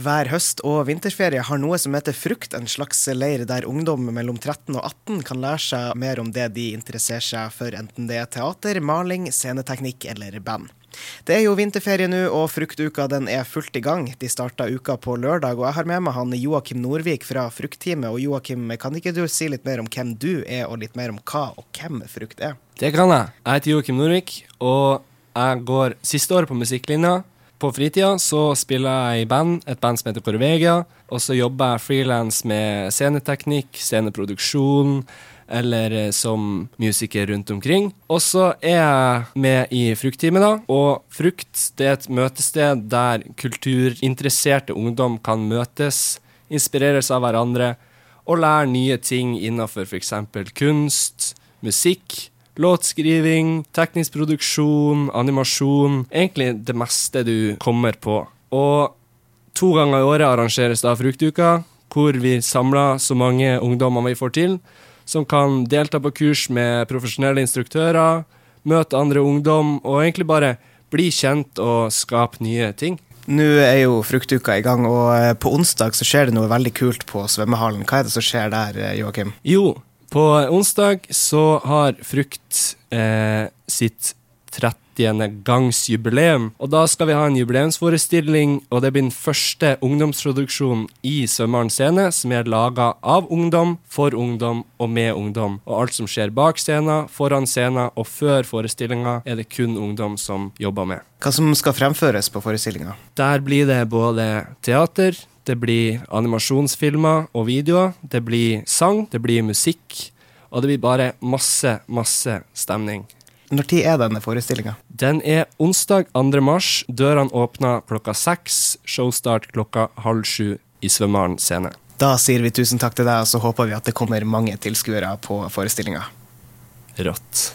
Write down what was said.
Hver høst- og vinterferie har noe som heter Frukt, en slags leir der ungdom mellom 13 og 18 kan lære seg mer om det de interesserer seg for, enten det er teater, maling, sceneteknikk eller band. Det er jo vinterferie nå, og Fruktuka den er fullt i gang. De starta uka på lørdag, og jeg har med meg han Joakim Nordvik fra Fruktteamet. Og Joakim, kan ikke du si litt mer om hvem du er, og litt mer om hva og hvem Frukt er? Det kan jeg. Jeg heter Joakim Nordvik, og jeg går siste året på musikklinja. På fritida så spiller jeg i band, et band som heter Corvegia. Og så jobber jeg frilans med sceneteknikk, sceneproduksjon, eller eh, som musiker rundt omkring. Og så er jeg med i Fruktteamet, da. Og Frukt det er et møtested der kulturinteresserte ungdom kan møtes, inspireres av hverandre og lære nye ting innenfor f.eks. kunst, musikk låtskriving, teknisk produksjon, animasjon. Egentlig det meste du kommer på. Og to ganger i året arrangeres da Fruktuka, hvor vi samler så mange ungdommer vi får til, som kan delta på kurs med profesjonelle instruktører, møte andre ungdom og egentlig bare bli kjent og skape nye ting. Nå er jo Fruktuka i gang, og eh, på onsdag så skjer det noe veldig kult på svømmehallen. Hva er det som skjer der, eh, Joakim? Jo, på onsdag så har Frukt eh, sitt 30. gangs jubileum. Og da skal vi ha en jubileumsforestilling, og det blir den første ungdomsproduksjonen i Svømmeren scene som er laga av ungdom, for ungdom og med ungdom. Og alt som skjer bak scenen, foran scenen og før forestillinga, er det kun ungdom som jobber med. Hva som skal fremføres på forestillinga? Der blir det både teater, det blir animasjonsfilmer og videoer. Det blir sang, det blir musikk. Og det blir bare masse, masse stemning. Når tid er denne forestillinga? Den er onsdag 2. mars. Dørene åpner klokka seks. Showstart klokka halv sju i Svømmeren scene. Da sier vi tusen takk til deg, og så håper vi at det kommer mange tilskuere på forestillinga. Rått.